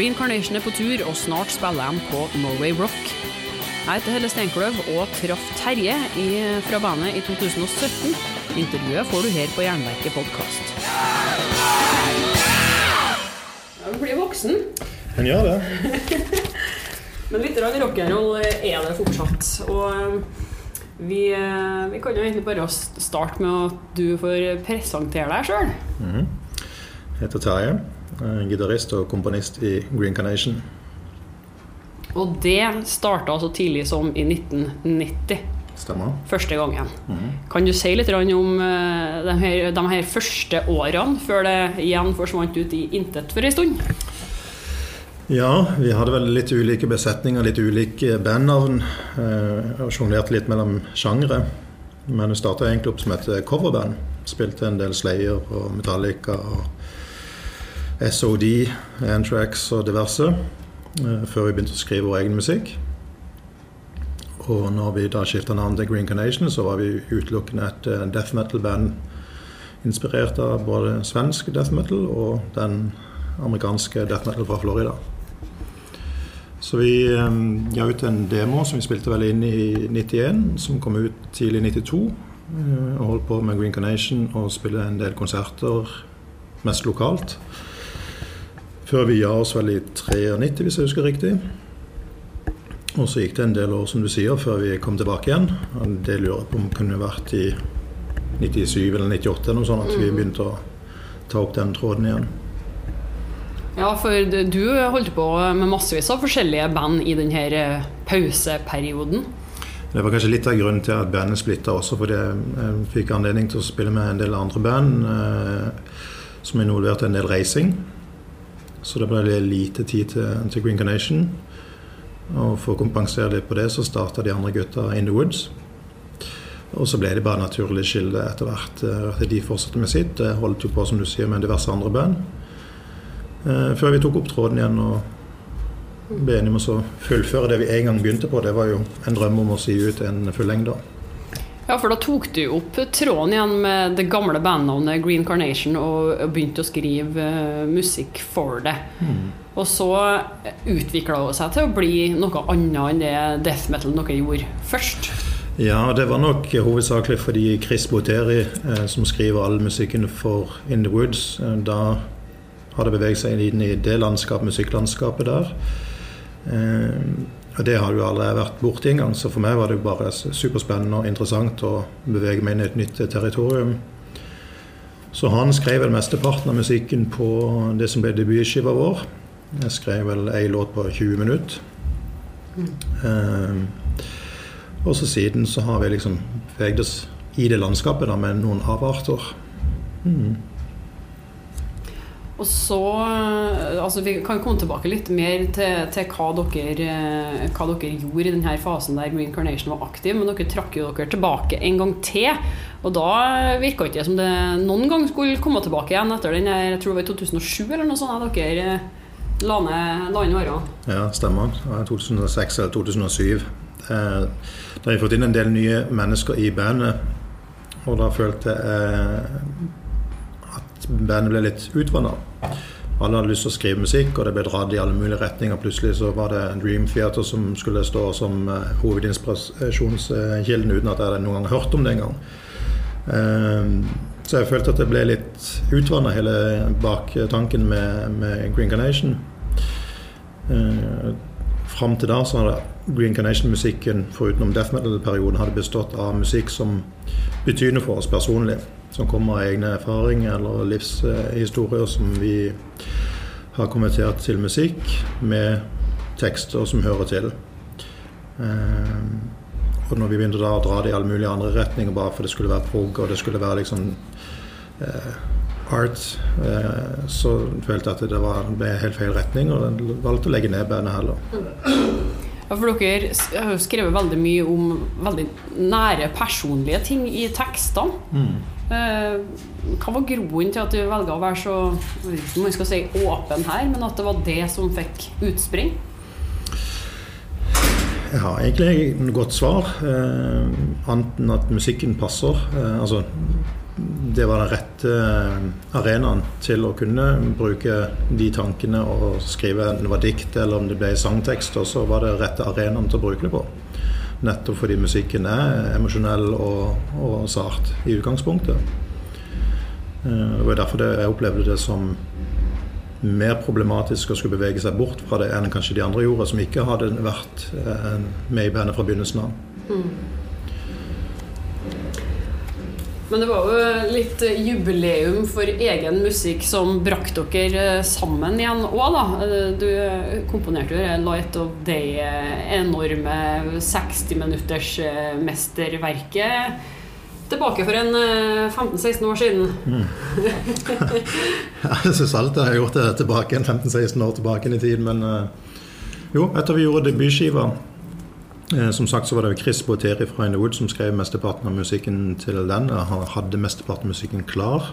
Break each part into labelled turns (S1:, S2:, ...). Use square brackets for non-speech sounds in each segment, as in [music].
S1: Green Carnation er på tur, og snart spiller de på Norway Rock. Jeg heter Helle Steinkløv og traff Terje i, fra bandet i 2017. Intervjuet får du her på Jernverket podkast. Du blir voksen,
S2: En gjør det. [laughs]
S1: men litt rock'n'roll er det fortsatt. Og eh, vi, eh, vi kan jo egentlig bare starte med at du får presentere deg sjøl.
S2: Jeg heter Terje. Er Gitarist og komponist i Green Carnation.
S1: Og det starta så tidlig som i 1990.
S2: Stemmer.
S1: Første gangen. Kan du si litt om eh, de her, de her første årene, før det igjen forsvant ut i intet for en stund?
S2: Ja, vi hadde vel litt ulike besetninger, litt ulike bandnavn. eh, Og sjonglerte litt mellom sjangre. Men det starta egentlig opp som et coverband. Spilte en del Slayer og Metallica og SOD, Antrax og diverse. eh, Før vi begynte å skrive vår egen musikk. Og når vi da skifta navn til Green Carnation, så var vi utelukkende et eh, death metal-band inspirert av både svensk death metal og den amerikanske death metal fra Florida. Så vi um, ga ut en demo som vi spilte vel inn i 91, som kom ut tidlig i 92. eh, Og holdt på med Green Carnation og spille en del konserter, mest lokalt. Før vi ga oss vel i 93, hvis jeg husker riktig. Og så gikk det en del år, som du sier, før vi kom tilbake igjen. Det lurer jeg på om det kunne vært i 97 eller 98, eller noe sånt, at vi begynte å ta opp den tråden igjen.
S1: Ja, for du holdt på med massevis av forskjellige band i denne eh, pauseperioden.
S2: Det var kanskje litt av grunnen til at bandet splitta også, fordi jeg fikk anledning til å spille med en del andre band eh, som involverte en del reising. Så det ble lite tid til, til Green Carnation. Og for å kompensere litt på det, så starta de andre gutta In The Woods. Og så ble det bare naturlig skille etter hvert. eh, At de fortsatte med sitt. Det holdt jo på, som du sier, med diverse andre band. Eh, Før vi tok opp tråden igjen og ble enige om å fullføre det vi en gang begynte på. Det var jo en drøm om å si ut en fullengde.
S1: Ja, for da tok du opp tråden igjen med det gamle bandnavnet Green Carnation og begynte å skrive eh, musikk for det. Og så utvikla det seg til å bli noe annet enn det death metal dere gjorde først.
S2: Ja, det var nok hovedsakelig fordi Chris Boteri, eh, som skriver all musikken for In The Woods, eh, da hadde beveget seg inn i det landskap, musikklandskapet der. Eh, det hadde jo aldri vært borti engang, så for meg var det jo bare superspennende og interessant å bevege meg inn i et nytt territorium. Så han skrev vel mesteparten av musikken på det som ble debutskiva vår. Jeg skrev vel ei låt på 20 minutter. Eh, og så siden så har vi liksom beveget oss i det landskapet da, med noen avarter.
S1: Og så eh, altså Vi kan komme tilbake litt mer til, til hva, dere, eh, hva dere gjorde i denne fasen der Green Carnation var aktiv, men dere trakk jo dere tilbake en gang til. Og da virka ikke det som det noen gang skulle komme tilbake igjen etter den der, jeg tror det var i 2007 eller noe sånt, at dere eh, la ned la inn årene.
S2: Ja, stemmer. Det var 2006 eller 2007. Eh, Da har vi fått inn en del nye mennesker i bandet, og da følte jeg bandet ble litt utvanna. Alle hadde lyst til å skrive musikk, og det ble dratt i alle mulige retninger. Plutselig så var det Dream Theater som skulle stå som eh, hovedinspirasjonskilden, uten at jeg hadde noen gang hørt om det engang. Eh, Så jeg følte at det ble litt utvanna, hele baktanken med, med Green Carnation. Eh, Fram til da så hadde Green Carnation-musikken forutenom death metal-perioden hadde bestått av musikk som betyr noe for oss personlig. Som kommer av egne erfaringer eller livshistorier som vi har konvertert til musikk med tekster som hører til. Eh, og når vi begynte da å dra det i alle mulige andre retninger bare for det skulle være prog og det skulle være liksom eh, art, eh, så følte jeg at det var, ble helt feil retning, og jeg valgte å legge ned bandet heller.
S1: Ja, for dere har jo skrevet veldig mye om veldig nære personlige ting i tekstene. Eh, hva var groen til at du velga å være så man skal si åpen her, men at det var det som fikk utspring?
S2: Jeg har egentlig et godt svar, eh, annet enn at musikken passer. Eh, altså, det var den rette arenaen til å kunne bruke de tankene og skrive enten det var dikt eller om det ble sangtekst, og så var det rette arenaen til å bruke det på. Nettopp fordi musikken er emosjonell og, og sart i utgangspunktet. Det var derfor jeg opplevde det som mer problematisk å skulle bevege seg bort fra det enn kanskje de andre gjorde, som ikke hadde vært med i bandet fra begynnelsen av. Mm.
S1: Men det var jo litt jubileum for egen musikk som brakte dere eh, sammen igjen òg, da. Eh, du komponerte jo 'Light of Day', eh, enorme 60 minutters mesterverket. Tilbake for en 15-16 år siden. Mm. [laughs]
S2: jeg syns alltid jeg har gjort det tilbake en 15-16 år tilbake i tid, men jo, etter vi gjorde debutskiva Eh, som sagt så var det Chris Boteri fra In The Wood som skrev mesteparten av musikken til den. Han hadde mesteparten av musikken klar.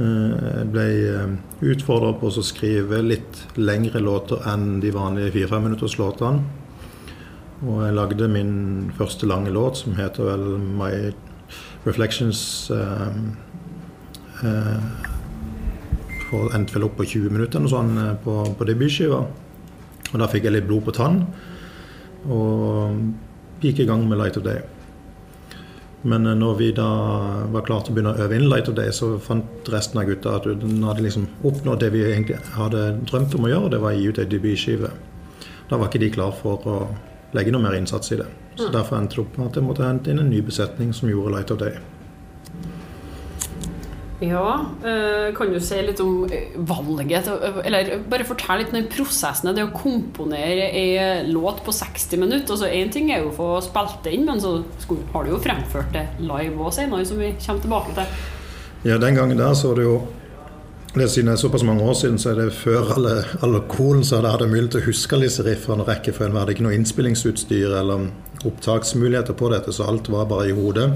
S2: Eh, jeg ble eh, utfordra på å skrive litt lengre låter enn de vanlige fire-fem Og jeg lagde min første lange låt, som heter vel My Reflections um, uh, endte vel opp på 20 minutter noe sånt på, på debutskiva. Og da fikk jeg litt blod på tann. Og gikk i gang med Light of Day. Men eh, når vi da var klare til å begynne å øve inn Light of Day, så fant resten av gutta at den hadde liksom oppnådd det vi egentlig hadde drømt om å gjøre, det var å gi ut ei debutskive. Da var ikke de klar for å legge noe mer innsats i det. Så mm. derfor endte det opp med at jeg måtte hente inn en ny besetning som gjorde Light of Day.
S1: Ja, eh, kan du si litt om eh, valget Eller bare fortell litt om den prosessen det å komponere ei låt på 60 minutter. Altså Én ting er jo å få spilt det inn, men så har du jo fremført det live òg senere, som vi kommer tilbake til.
S2: Ja, den gangen der så var det jo det Siden det er såpass mange år siden, så er det før alle, alkoholen, så hadde jeg mulighet til å huske disse riffene og rekkefølgen. Vi hadde ikke noe innspillingsutstyr eller opptaksmuligheter på dette, så alt var bare i hodet.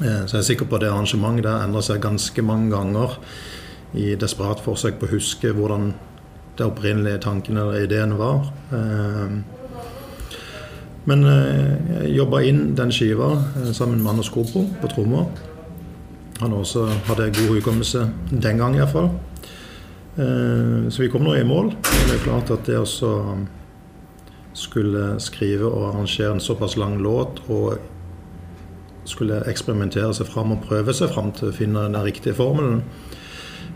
S2: Eh, så jeg er sikker på at det arrangementet der endrer seg ganske mange ganger i desperat forsøk på å huske hvordan det opprinnelige tanken eller ideen var. Eh, men eh, jeg jobba inn den skiva sammen med Anders Kopo på trommer. Han også hadde god hukommelse den gang iallfall. Så vi kom nå i mål. Men Det er klart at det å skulle skrive og arrangere en såpass lang låt og skulle eksperimentere seg fram og prøve seg fram til å finne den riktige formelen.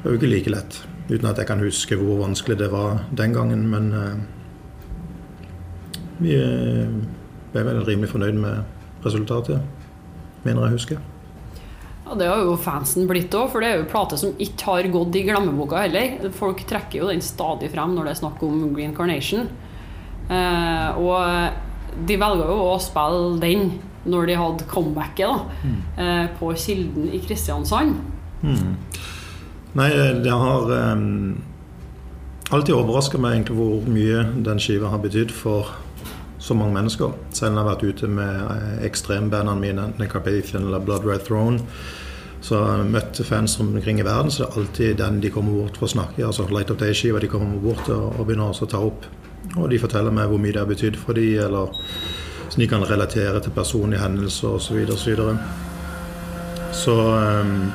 S2: Det var jo ikke like lett. Uten at jeg kan huske hvor vanskelig det var den gangen. Men uh, vi uh, ble vel rimelig fornøyd med resultatet, mener jeg husker.
S1: Ja, Det har jo fansen blitt òg, for det er jo plater som ikke har gått i glemmeboka heller. Folk trekker jo den stadig frem når det er snakk om Green Carnation. Eh, og de velger jo å spille den når de hadde comebacket da, mm. eh, på Kilden i Kristiansand. Mm.
S2: Nei, det har um, alltid overraska meg egentlig hvor mye den skiva har betydd for så mange mennesker. Selv om jeg har vært ute med eh, ekstrembandene mine, enten Carpathian eller Blood Red Throne, så har jeg møtt fans rundt omkring i verden, så det er alltid den de kommer bort for å snakke. altså Light of Day-skiva de kommer bort og, og begynner å ta opp. Og de forteller meg hvor mye det har betydd for dem, eller som de kan relatere til personlige hendelser osv. Så, så, videre. så um,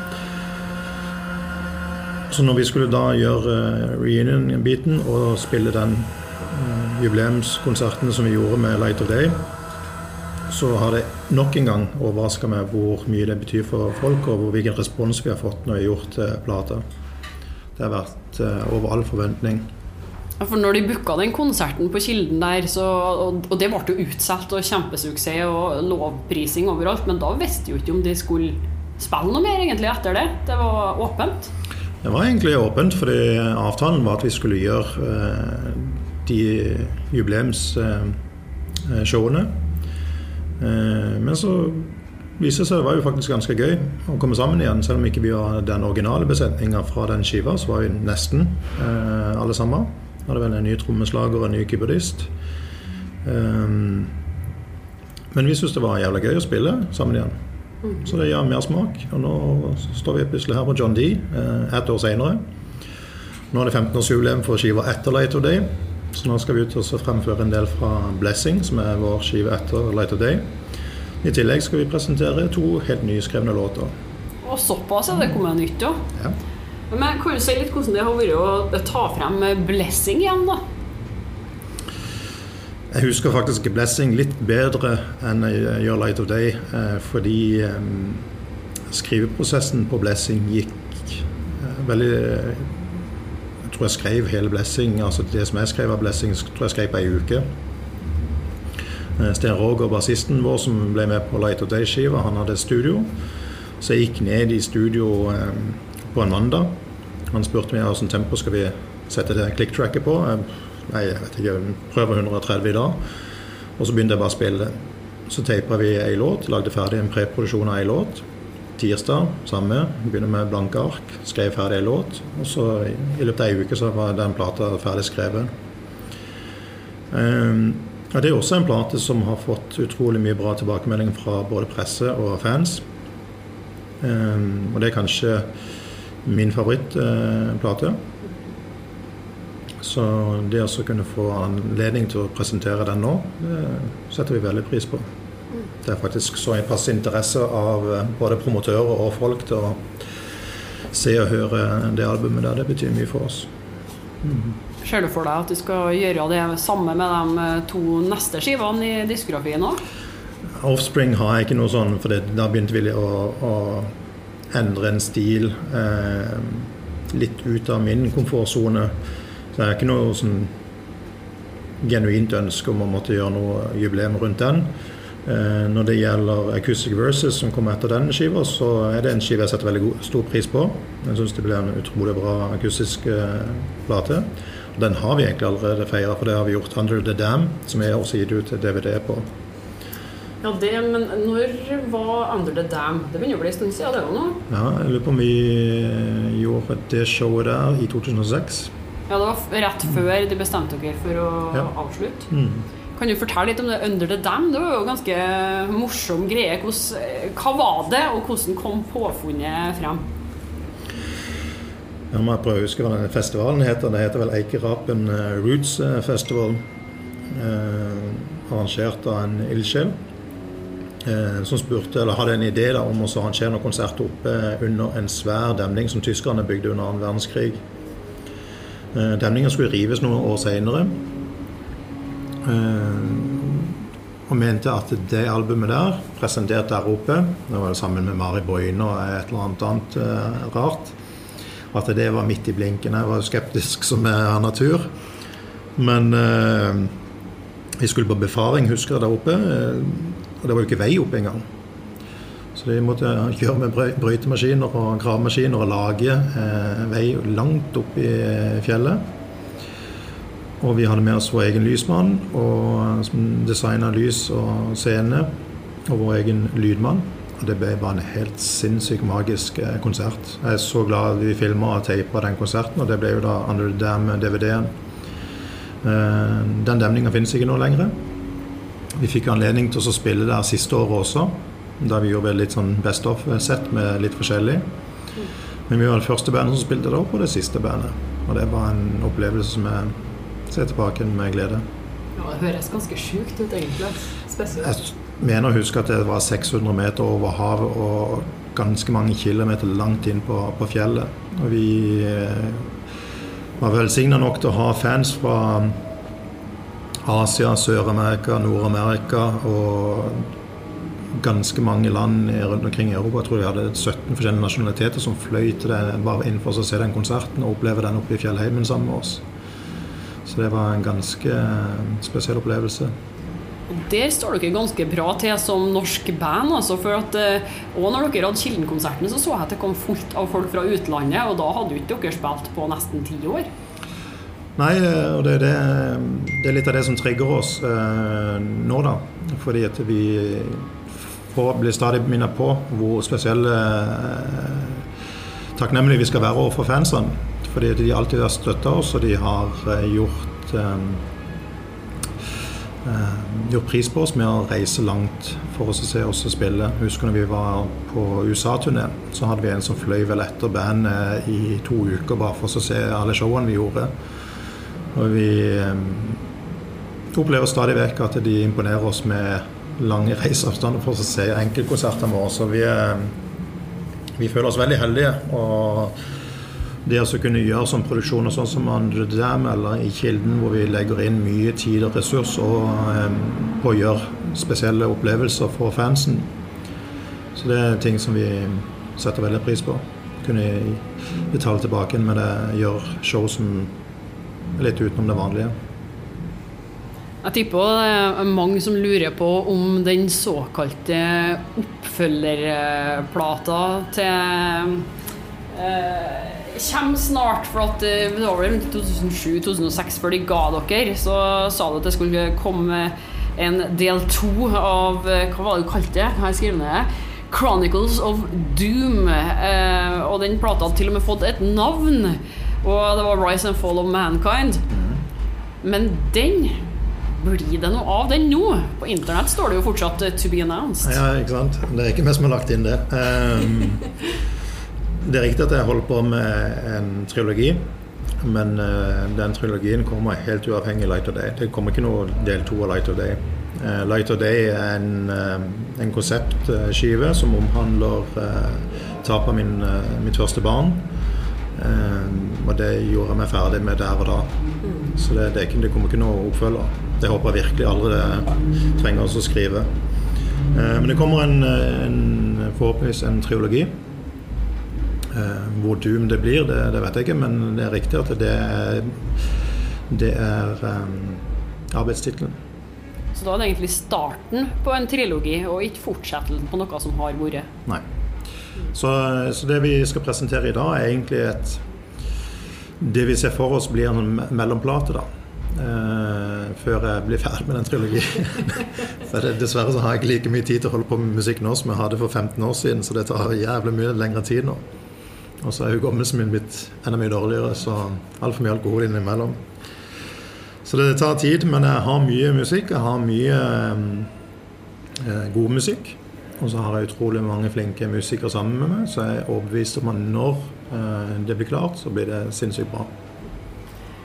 S2: Så når vi skulle da gjøre uh, reunion-biten og spille den uh, jubileumskonserten som vi gjorde med Light of Day, så har det nok en gang overraska meg hvor mye det betyr for folk, og hvilken respons vi har fått når vi har gjort plata. Det har vært over all forventning.
S1: For når de booka den konserten på Kilden der, så, og, og, det ble jo utsolgt og kjempesuksess og lovprising overalt, men da visste jo ikke om de skulle spille noe mer egentlig etter det. Det var åpent.
S2: Det var egentlig åpent, fordi avtalen var at vi skulle gjøre eh, de jubileumsshowene. Eh, men så viste det seg det var jo faktisk ganske gøy å komme sammen igjen. Selv om ikke vi var den originale besetninga fra den skiva, så var vi nesten eh, alle sammen hadde vel en ny trommeslager og en ny keyboardist. Um, men vi syntes det var jævlig gøy å spille sammen igjen. Så det gir mersmak. Og nå står vi plutselig her på John D eh, ett år seinere. Nå er det 15-årsjubileum for skiva etter Light of Day. Så nå skal vi ut og fremføre en del fra Blessing, som er vår skive etter Light of Day. I tillegg skal vi presentere to helt nyskrevne låter.
S1: Og såpass er det kommet nytt òg.
S2: Ja.
S1: Men kan du si litt hvordan det har vært å ta frem 'Blessing' igjen, da?
S2: Jeg husker faktisk 'Blessing' litt bedre enn Your 'Light of Day', eh, fordi eh, skriveprosessen på 'Blessing' gikk eh, veldig Jeg tror jeg skrev hele 'Blessing', altså det som jeg skrev av 'Blessing', tror jeg skrev på ei uke. Sten Roger, bassisten vår, som ble med på 'Light of Day'-skiva, han hadde studio. Så jeg gikk ned i studio på en mandag. Han spurte meg hvilket tempo skal vi sette det click-tracket på. Nei, jeg vet ikke, prøver 130 i dag. Og så begynte jeg bare å spille. Så teipa vi ei låt, lagde ferdig en preproduksjon av ei låt. Tirsdag, samme. Begynner med blanke ark. Skrev ferdig ei låt. Og så i løpet av ei uke så var den plata ferdig skrevet. Um, ja, det er også en plate som har fått utrolig mye bra tilbakemelding fra både presse og fans. Um, og det er kanskje min favorittplate. Så det å kunne få anledning til å presentere den nå, det setter vi veldig pris på. Det er faktisk så pass interesse av både promotører og folk til å se og høre det albumet der. Det betyr mye for oss.
S1: Mm. Ser du for deg at du skal gjøre det samme med de to neste skivene i diskografien òg?
S2: Offspring har jeg ikke noe sånn, for da begynte vi å, å endre en stil eh, litt ut av min komfortsone. Så jeg har ikke noe sånn genuint ønske om å måtte gjøre noe jubileum rundt den. Eh, når det gjelder Acoustic Versus, som kommer etter den skiva, så er det en skive jeg setter veldig god, stor pris på. Jeg syns det blir en utrolig bra akustisk eh, plate. Og den har vi egentlig allerede feira, for det har vi gjort 'Under the Dam', som jeg også gitt ut DVD på.
S1: Ja, det, men når var 'Under the Dam'? Det begynner å bli en stund siden, det òg nå?
S2: Ja, jeg lurer på om vi gjorde det showet der i 2006.
S1: Ja, det var rett før de bestemte dere for å ja. avslutte. Mm. Kan du fortelle litt om det Under the Dam? Det var jo ganske morsom greie. hva var det, og hvordan kom påfunnet frem?
S2: Ja, må jeg prøve å huske hva denne festivalen heter. Det heter vel Eikerapen eh, Roots eh, Festival. Eh, arrangert av en ildsjel. Eh, som spurte, eller hadde en idé da, om å arrangere noen konserter oppe under en svær demning som tyskerne bygde under annen verdenskrig. Demningen skulle rives noen år seinere. Eh, og mente at det albumet der, presentert der oppe, det var sammen med Mari Boine og et eller annet annet eh, rart, at det var midt i blinken. Jeg var skeptisk som er av natur. Men vi skulle på befaring, husker jeg, der oppe. Og det var jo ikke vei opp engang. Så de måtte kjøre med brøytemaskiner og gravemaskiner og lage eh, vei langt opp i eh, fjellet. Og vi hadde med oss vår egen lysmann, og, som designa lys og scene. Og vår egen lydmann. Og det ble bare en helt sinnssykt magisk eh, konsert. Jeg er så glad vi filma og teipa den konserten, og det ble jo da Under the Dam-DVD-en. Eh, den demninga finnes ikke nå lenger. Vi fikk anledning til å spille der siste året også. Da vi gjorde litt sånn best of-sett med litt forskjellig. Men vi var det første bandet som spilte der, og det siste bandet. Og det var en opplevelse som jeg ser tilbake med glede.
S1: Ja, Det høres ganske sjukt ut, egentlig. Spesielt.
S2: Jeg mener å huske at det var 600 meter over havet og ganske mange kilometer langt inn på, på fjellet. Og vi eh, var velsigna nok til å ha fans fra Asia, Sør-Amerika, Nord-Amerika og ganske mange land rundt omkring i Europa. Jeg tror de hadde 17 forskjellige nasjonaliteter som fløy til det bare inn for å se den konserten og oppleve den oppe i fjellheimen sammen med oss. Så det var en ganske eh, spesiell opplevelse.
S1: Der står dere ganske bra til som norsk band. Altså for at, eh, og når dere hadde Kilden-konserten, så så jeg at det kom fullt av folk fra utlandet. Og da hadde jo ikke dere spilt på nesten ti år.
S2: Nei, eh, og det er, det, det er litt av det som trigger oss eh, nå, da. Fordi at vi får, blir stadig minnet på hvor spesielle eh, takknemlige vi skal være overfor fansene. Fordi de alltid har støtta oss, og de har eh, gjort eh, gjort pris på oss med å reise langt for oss å se oss spille. Husker når vi var på USA-turné, så hadde vi en som fløy vel etter bandet i to uker bare for å se alle showene vi gjorde. Og vi opplever stadig vekk at de imponerer oss med lange reiseavstander for å se enkeltkonsertene våre. Så vi er, vi føler oss veldig heldige. og det å kunne gjøre sånn produksjoner sånn som Under the Dam eller i Kilden, hvor vi legger inn mye tid og ressurs og, på å gjøre spesielle opplevelser for fansen. Så det er ting som vi setter veldig pris på. Kunne betale tilbake med det, gjøre show som litt utenom det vanlige.
S1: Jeg tipper det er mange som lurer på om den såkalte oppfølgerplata til eh, kommer snart, for at eh, det var vel 2007-2006 før de ga dere, så sa du at det skulle komme en del to av eh, Hva var det du kalte det? Har jeg skrevet ned? Chronicles of Doom. Eh, og den plata hadde til og med fått et navn. Og det var Rise and Fall of Mankind. Men den blir det noe av den nå? På internett står det jo fortsatt 'to be announced'.
S2: Ja, ikke sant. Det er ikke vi som har lagt inn det. Um, [laughs] det er riktig at jeg holder på med en trilogi. Men uh, den trilogien kommer helt uavhengig av Light of Day. Det kommer ikke noe del to av Light of Day. Uh, Light of Day er en, uh, en konseptskive som omhandler tap av min, mitt første barn. Og det gjorde jeg meg ferdig med der og da. Så det, det, det kommer ikke noe oppfølger. Det håper jeg virkelig aldri det trenger å skrive. men det kommer en, en forhåpentligvis en triologi. Eh, hvor doom det blir, det, det, vet jeg ikke, men det er riktig at det er, det er arbeidstittelen.
S1: Så da er det egentlig starten på en trilogi, og ikke fortsettelsen på noe som har vært?
S2: Nei. Så, så, det vi skal presentere i dag, er egentlig et Det vi ser for oss blir en mellomplate, da. Uh, før jeg blir ferdig med den trilogien. [laughs] for det, dessverre så har jeg ikke like mye tid til å holde på med musikk nå som jeg hadde for 15 år siden, så det tar jævlig mye lengre tid nå. Og så er hukommelsen min blitt enda mye dårligere, så altfor mye alkohol innimellom. Så det tar tid, men jeg har mye musikk. Jeg har mye um, god musikk. Og så har jeg utrolig mange flinke musikere sammen med meg, så jeg er overbevist om at når eh, det blir klart, så blir det sinnssykt bra.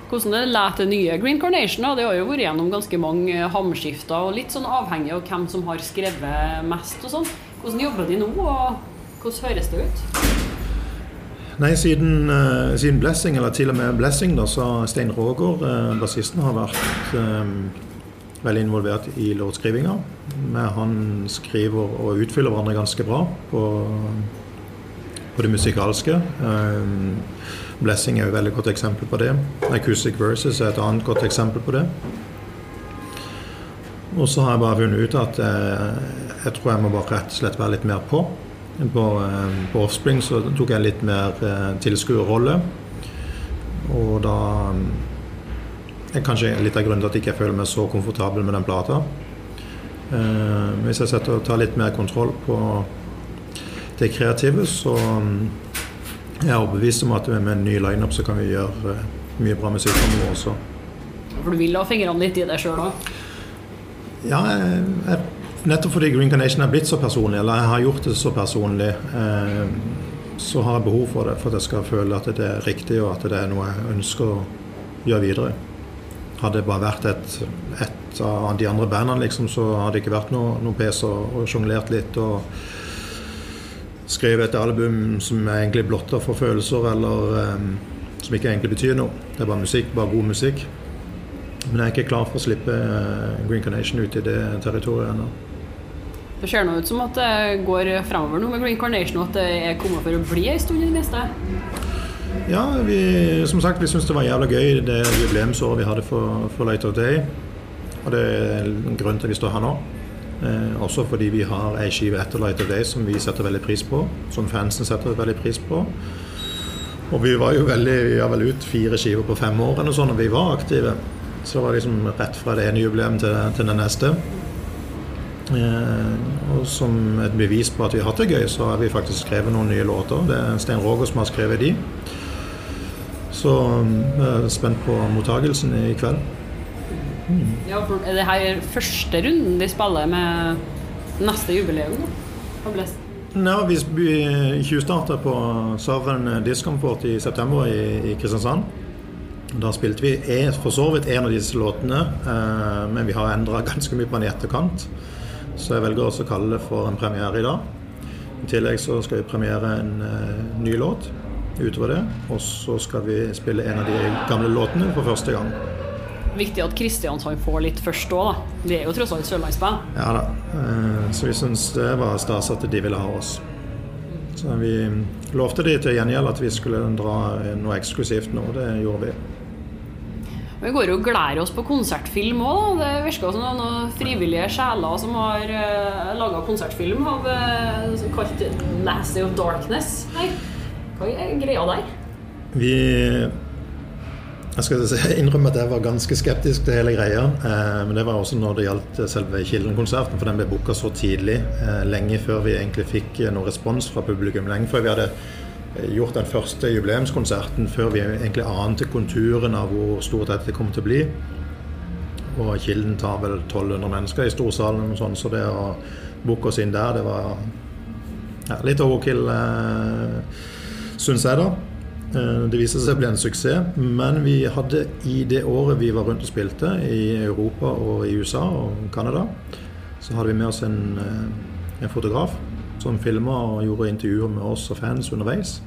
S1: Hvordan det lar til nye Green Carnation? Det har jo vært gjennom ganske mange hamskifter, og litt sånn avhengig av hvem som har skrevet mest og sånn. Hvordan jobber de nå, og hvordan høres det ut?
S2: Nei, siden, uh, siden, 'Blessing', eller til og med 'Blessing', da, så Stein Roger, bassisten, har vært veldig involvert i låtskrivinga. Han skriver og utfyller hverandre ganske bra på, på det musikalske. Um, 'Blessing' er et veldig godt eksempel på det. 'Acoustic Verses' er et annet godt eksempel på det. Og så har jeg bare funnet ut at jeg, jeg tror jeg må bare rett og slett være litt mer på. På, eh, på, Offspring så tok jeg litt mer eh, tilskuerrolle. Og da er eh, kanskje litt av grunnen til at jeg ikke føler meg så komfortabel med den plata. hvis jeg setter, tar litt mer kontroll på det kreative, så jeg er overbevist om at med en ny lineup så kan vi gjøre mye bra musikk framover også.
S1: For du vil ha fingrene litt i det sjøl òg?
S2: Ja, jeg, jeg Nettopp fordi Green Carnation er blitt så personlig, eller jeg har gjort det så personlig, eh, så har jeg behov for det for at jeg skal føle at det er riktig, og at det er noe jeg ønsker å gjøre videre. Hadde det bare vært et, et av de andre bandene, liksom, så hadde det ikke vært noe, noe pes og, og sjonglert litt. og skrevet et album som er egentlig blotter for følelser, eller um, som ikke egentlig betyr noe. Det er bare musikk, bare god musikk. Men jeg er ikke klar for å slippe Green Carnation ut i det territoriet ennå.
S1: Det ser nå ut som at det går fremover nå med Green Carnation, og at det er kommet for å bli ei stund i det meste?
S2: Ja, vi, som sagt, vi syns det var jævla gøy det jubileumsåret vi hadde for, for Light of Day. Og det er grunnen til at vi står her nå. Eh, også fordi vi har ei skive etter Light of Day som vi setter veldig pris på. Som fansen setter veldig pris på. Og vi var jo veldig, vi har vel ut fire skiver på fem år eller sånn, og vi var aktive. Så det var liksom rett fra det ene jubileum til, til det neste. Eh, og som et bevis på at vi har hatt det gøy, så har vi faktisk skrevet noen nye låter. Det er Stein Roger som har skrevet de. Så jeg er spent på mottagelsen i kveld.
S1: Mm. Ja, for Er det her første runden de spiller med neste jubileum?
S2: Ja, vi, tjuvstarta på Southern Discomfort i september i, i Kristiansand. Da spilte vi for så vidt en av disse låtene, eh, men vi har endra [laughs] ganske mye på den i etterkant. Så jeg velger også å kalle det for en premiere i dag. I tillegg så skal vi premiere en uh, ny låt utover det. Og så skal vi spille en av de gamle låtene for første gang.
S1: Viktig at Kristiansand får litt først òg, da. Vi er jo tross alt sørlandsband.
S2: Ja da. Uh, så vi syns det var stas at de ville ha oss. Så vi lovte de til gjengjeld at vi skulle dra noe eksklusivt nå. Det gjorde vi.
S1: Vi går jo og gleder oss på konsertfilm òg. Det virker som noen frivillige sjeler som har uh, laga konsertfilm av uh, kalt 'Lassie of Darkness'. Nei, er greia der?
S2: Vi jeg skal innrømme at jeg var ganske skeptisk til hele greia. Eh, men det var også når det gjaldt selve Kilden-konserten, for den ble booka så tidlig. Eh, lenge før vi egentlig fikk noen respons fra publikum. Lenge før vi hadde Eh, gjort den første jubileumskonserten før vi egentlig ante konturen av hvor stort dette kom til å bli. Og Kilden tar vel 1200 mennesker i storsalen, sånn, så det å booke oss inn der, det var ja, litt overkill, eh, syns jeg, da. Eh, det viste seg å bli en suksess, men vi hadde i det året vi var rundt og spilte, i Europa og i USA og Canada, så hadde vi med oss en, eh, en fotograf som filma og gjorde intervjuer med oss og fans underveis.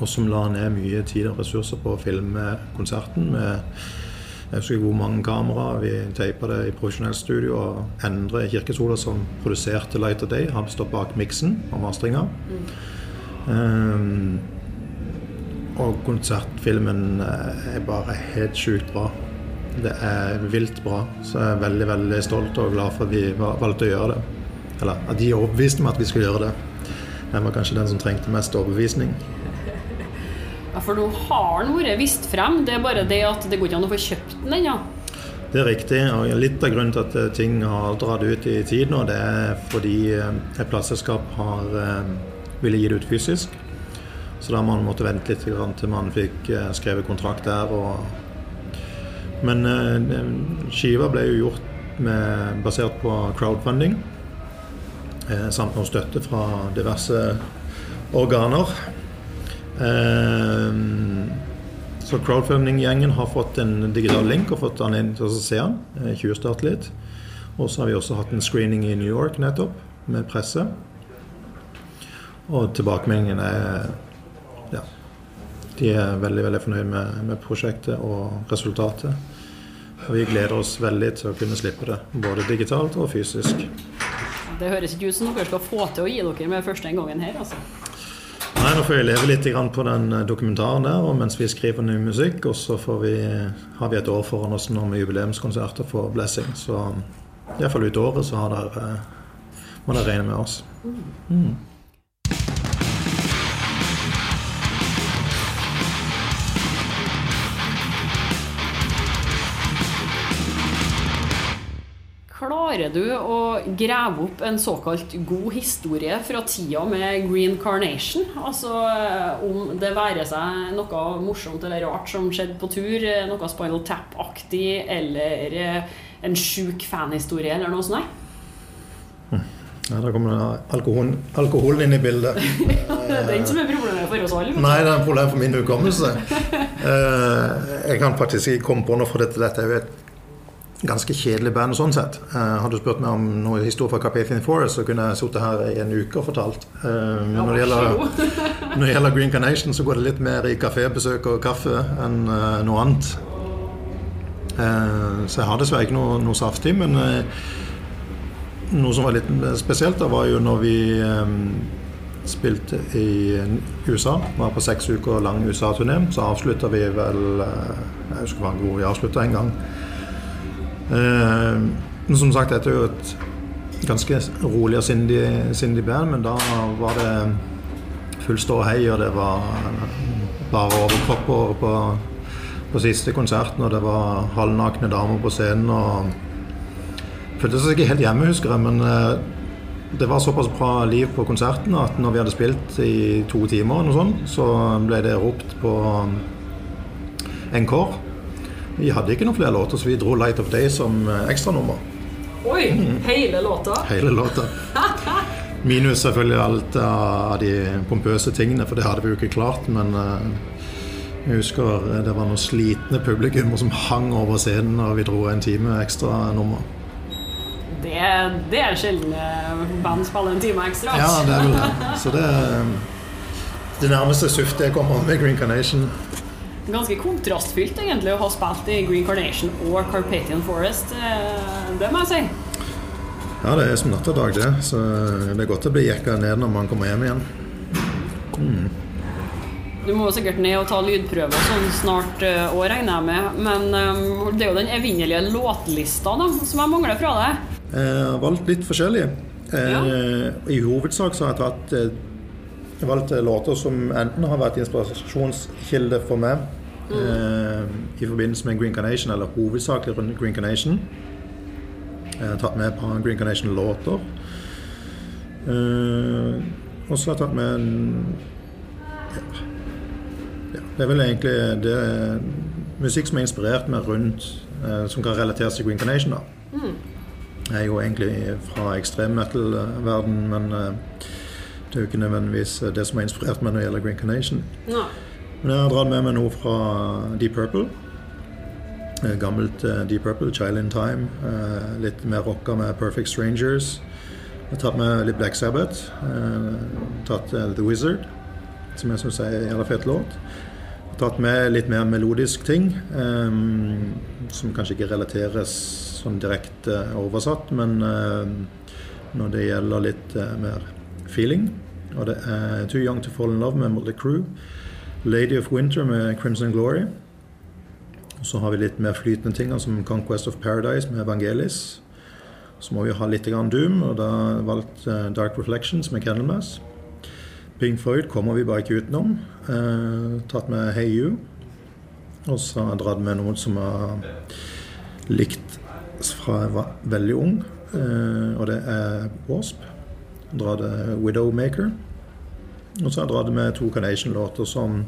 S2: Og som la ned mye tid og ressurser på å filme konserten med jeg husker hvor mange kameraer. Vi teipa det i profesjonelt studio. Og Endre Kirkesola, som produserte Light of Day, har stått bak miksen og mastringa. Mm. Um, og konsertfilmen eh, er bare helt sjukt bra. Det er vilt bra. Så jeg er veldig veldig stolt og glad for at vi valgte å gjøre det. Eller at de overbeviste meg at vi skulle gjøre det. Jeg var kanskje den som trengte mest overbevisning.
S1: Ja, For nå har den vært vist frem, det er bare det at det går ikke an å få kjøpt den ennå? Ja.
S2: Det er riktig. og Litt av grunnen til at eh, ting har dratt ut i tid nå, det er fordi eh, et plateselskap har ville gi det ut fysisk. Så da man måtte vente litt til man fikk skrevet kontrakt der. Men skiva ble jo gjort med, basert på crowdfunding. Eh, samt noe støtte fra diverse organer. Eh, så crowdfunding-gjengen har fått en digital link og fått anledning til å se den. Eh, Tjuvstarte litt. Og så har vi også hatt en screening i New York nettopp, med presse. Og tilbakemeldingen er ja, de er veldig veldig fornøyd med, med, prosjektet og resultatet. Og vi gleder oss veldig til å kunne slippe det, både digitalt og fysisk.
S1: Det høres ikke ut som dere skal få til å gi dere med første gangen her, altså.
S2: Nei, nå får vi leve litt på den eh, dokumentaren der og mens vi skriver ny musikk. Og så vi, har vi et år foran oss nå med jubileumskonserter for Blessing. Så iallfall ut året så har dere, eh, må dere regne med oss. Mm.
S1: Klarer du å grave opp en såkalt god historie fra tida med Green Carnation? Altså om det være seg noe morsomt eller rart som skjedde på tur, noe Spinal Tap-aktig, eller en sjuk fanhistorie, eller noe sånt?
S2: Ja, Da kommer alkoholen, alkoholen inn i bildet. [laughs]
S1: det er ikke som er problemet for oss alle.
S2: Nei, det er et problem for min hukommelse. [laughs] Eh, jeg kan faktisk ikke komme på noe for dette. Dette er jo et ganske kjedelig band sånn sett. Uh, hadde du spurt meg om noe historie fra Carpathian Forest, så kunne jeg sittet her i en uke og fortalt. Uh, når, det gjelder, [laughs] når, det gjelder, Green Carnation, så går det litt mer i kafébesøk og kaffe enn uh, noe annet. så jeg har dessverre ikke noe, noe saftig, men noe som var litt spesielt, da var jo når vi spilte i USA. Var på seks uker lang USA-turné. Så avslutta vi vel Jeg husker hvor vi avslutta en gang. Eh, men som sagt, dette er jo et ganske rolig og sindig, sindig band, men da var det full ståhei, og det var bare overkropper på, på siste konserten, og det var halvnakne damer på scenen. og Følte seg ikke helt hjemme, husker jeg, men eh, det var såpass bra liv på konserten at når vi hadde spilt i to timer, og noe sånt, så ble det ropt på encore. Vi hadde ikke noen flere låter, så vi dro 'Light of Day' som eh, ekstranummer.
S1: Oi! Mm. Hele låta? [laughs]
S2: Hele låta. [laughs] Minus selvfølgelig alt av de pompøse tingene, for det hadde vi jo ikke klart. Men uh, jeg husker det var noen slitne publikummer som hang over scenen, og vi dro en time ekstra nummer.
S1: Det, det er sjelden eh, band spiller en time ekstra.
S2: Ja,
S1: altså.
S2: det er vel det. [laughs] Så det er det nærmeste suftet jeg kommer med Green Carnation.
S1: Ganske kontrastfylt egentlig å ha spilt i Green Carnation og Carpathian Forest. eh, Det må jeg si.
S2: Ja, det er som natt og dag, det. Så det er godt å bli jekka ned når man kommer hjem igjen.
S1: Du må jo sikkert ned og ta lydprøver sånn snart òg, regner jeg med. Men um, det er jo den evinnelige låtlista da, som jeg mangler fra deg.
S2: Jeg har valgt litt forskjellig. Eh, I hovedsak så har jeg tatt eh, har valgt eh, låter som enten har vært inspirasjonskilde for meg eh, i forbindelse med Green Carnation, eller hovedsakelig rundt Green Carnation. Jeg har tatt med et par Green Carnation-låter. Eh, og så har jeg tatt med en ja, ja, Det er vel egentlig det musikk som er inspirert meg rundt, eh, som kan relateres til Green Carnation. da. Jeg er jo egentlig fra ekstrem metal-verden, men eh, det er jo ikke nødvendigvis det som har inspirert meg når det gjelder Green Carnation.
S1: No.
S2: Men jeg har dratt med meg noe fra Deep Purple. Eh, Gammelt eh, Deep Purple, Child in Time. eh, Litt mer rocka med Perfect Strangers. Jeg har tatt med litt Black Sabbath. eh, Tatt eh, The Wizard, som jeg syns er en jævla fet låt. Tatt med litt mer melodisk ting, um, som kanskje ikke relateres sånn direkte oversatt, men eh, når det gjelder litt uh, mer feeling. Og det er Too Young to Fall in Love med Motley Crew. Lady of Winter med Crimson Glory. Og så har vi litt mer flytende ting, som Conquest of Paradise med Evangelis. Så må vi ha litt grann Doom, og da har jeg valgt eh, Dark Reflections med Candlemass. Pink Floyd kommer vi bare ikke utenom. Eh, tatt med Hey You. Og så har jeg dratt med noen som har likt fra jeg var veldig ung, eh, og det er Wasp. Dratt Widowmaker. Og så har jeg dratt med to Carnation-låter som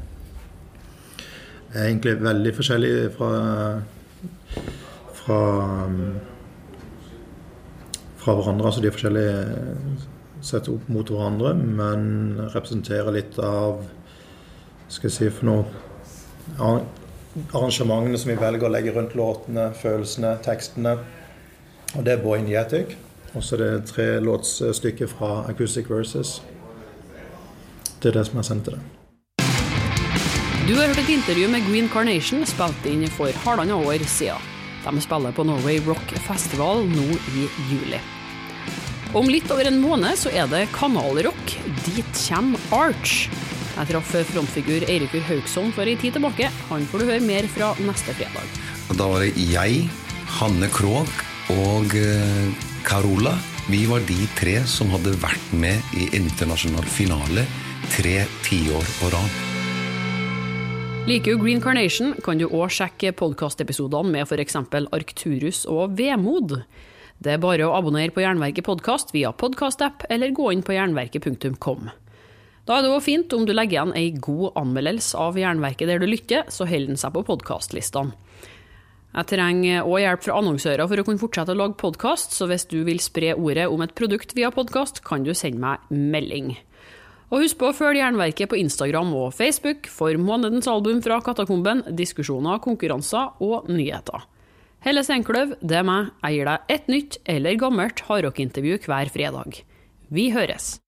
S2: er egentlig veldig forskjellige fra fra, fra hverandre. Altså de er forskjellige sett opp mot hverandre, men representerer litt av Skal jeg si for noe Arrangementene som vi velger å legge rundt låtene, følelsene, tekstene. Og det er Boy Nietic. Og så er det tre låtsstykker fra Acoustic Verses. Det er det som er sendt til deg.
S1: Du har hørt et intervju med Green Carnation spilt inn for halvannet år siden. De spiller på Norway Rock Festival nå i juli. Om litt over en måned så er det kanalrock. Dit kommer Arch. Jeg traff frontfigur Eirikur Haugsson for ei tid tilbake. Han får du høre mer fra neste fredag.
S3: Da var det jeg, Hanne Krogh og eh, Carola. Vi var de tre som hadde vært med i internasjonal finale tre tiår på rad.
S1: Liker du Green Carnation, kan du òg sjekke podkastepisodene med f.eks. Arcturus og Vemod. Det er bare å abonnere på Jernverket podkast via podkastapp, eller gå inn på jernverket.kom. Da er det òg fint om du legger igjen ei god anmeldelse av Jernverket der du lytter, så holder den seg på podkastlistene. Jeg trenger òg hjelp fra annonsører for å kunne fortsette å lage podkast, så hvis du vil spre ordet om et produkt via podkast, kan du sende meg melding. Og husk på å følge Jernverket på Instagram og Facebook for månedens album fra Katakomben, diskusjoner, konkurranser og nyheter. Helle Steinkløv, det er meg, jeg gir deg et nytt eller gammelt hardrockintervju hver fredag. Vi høres!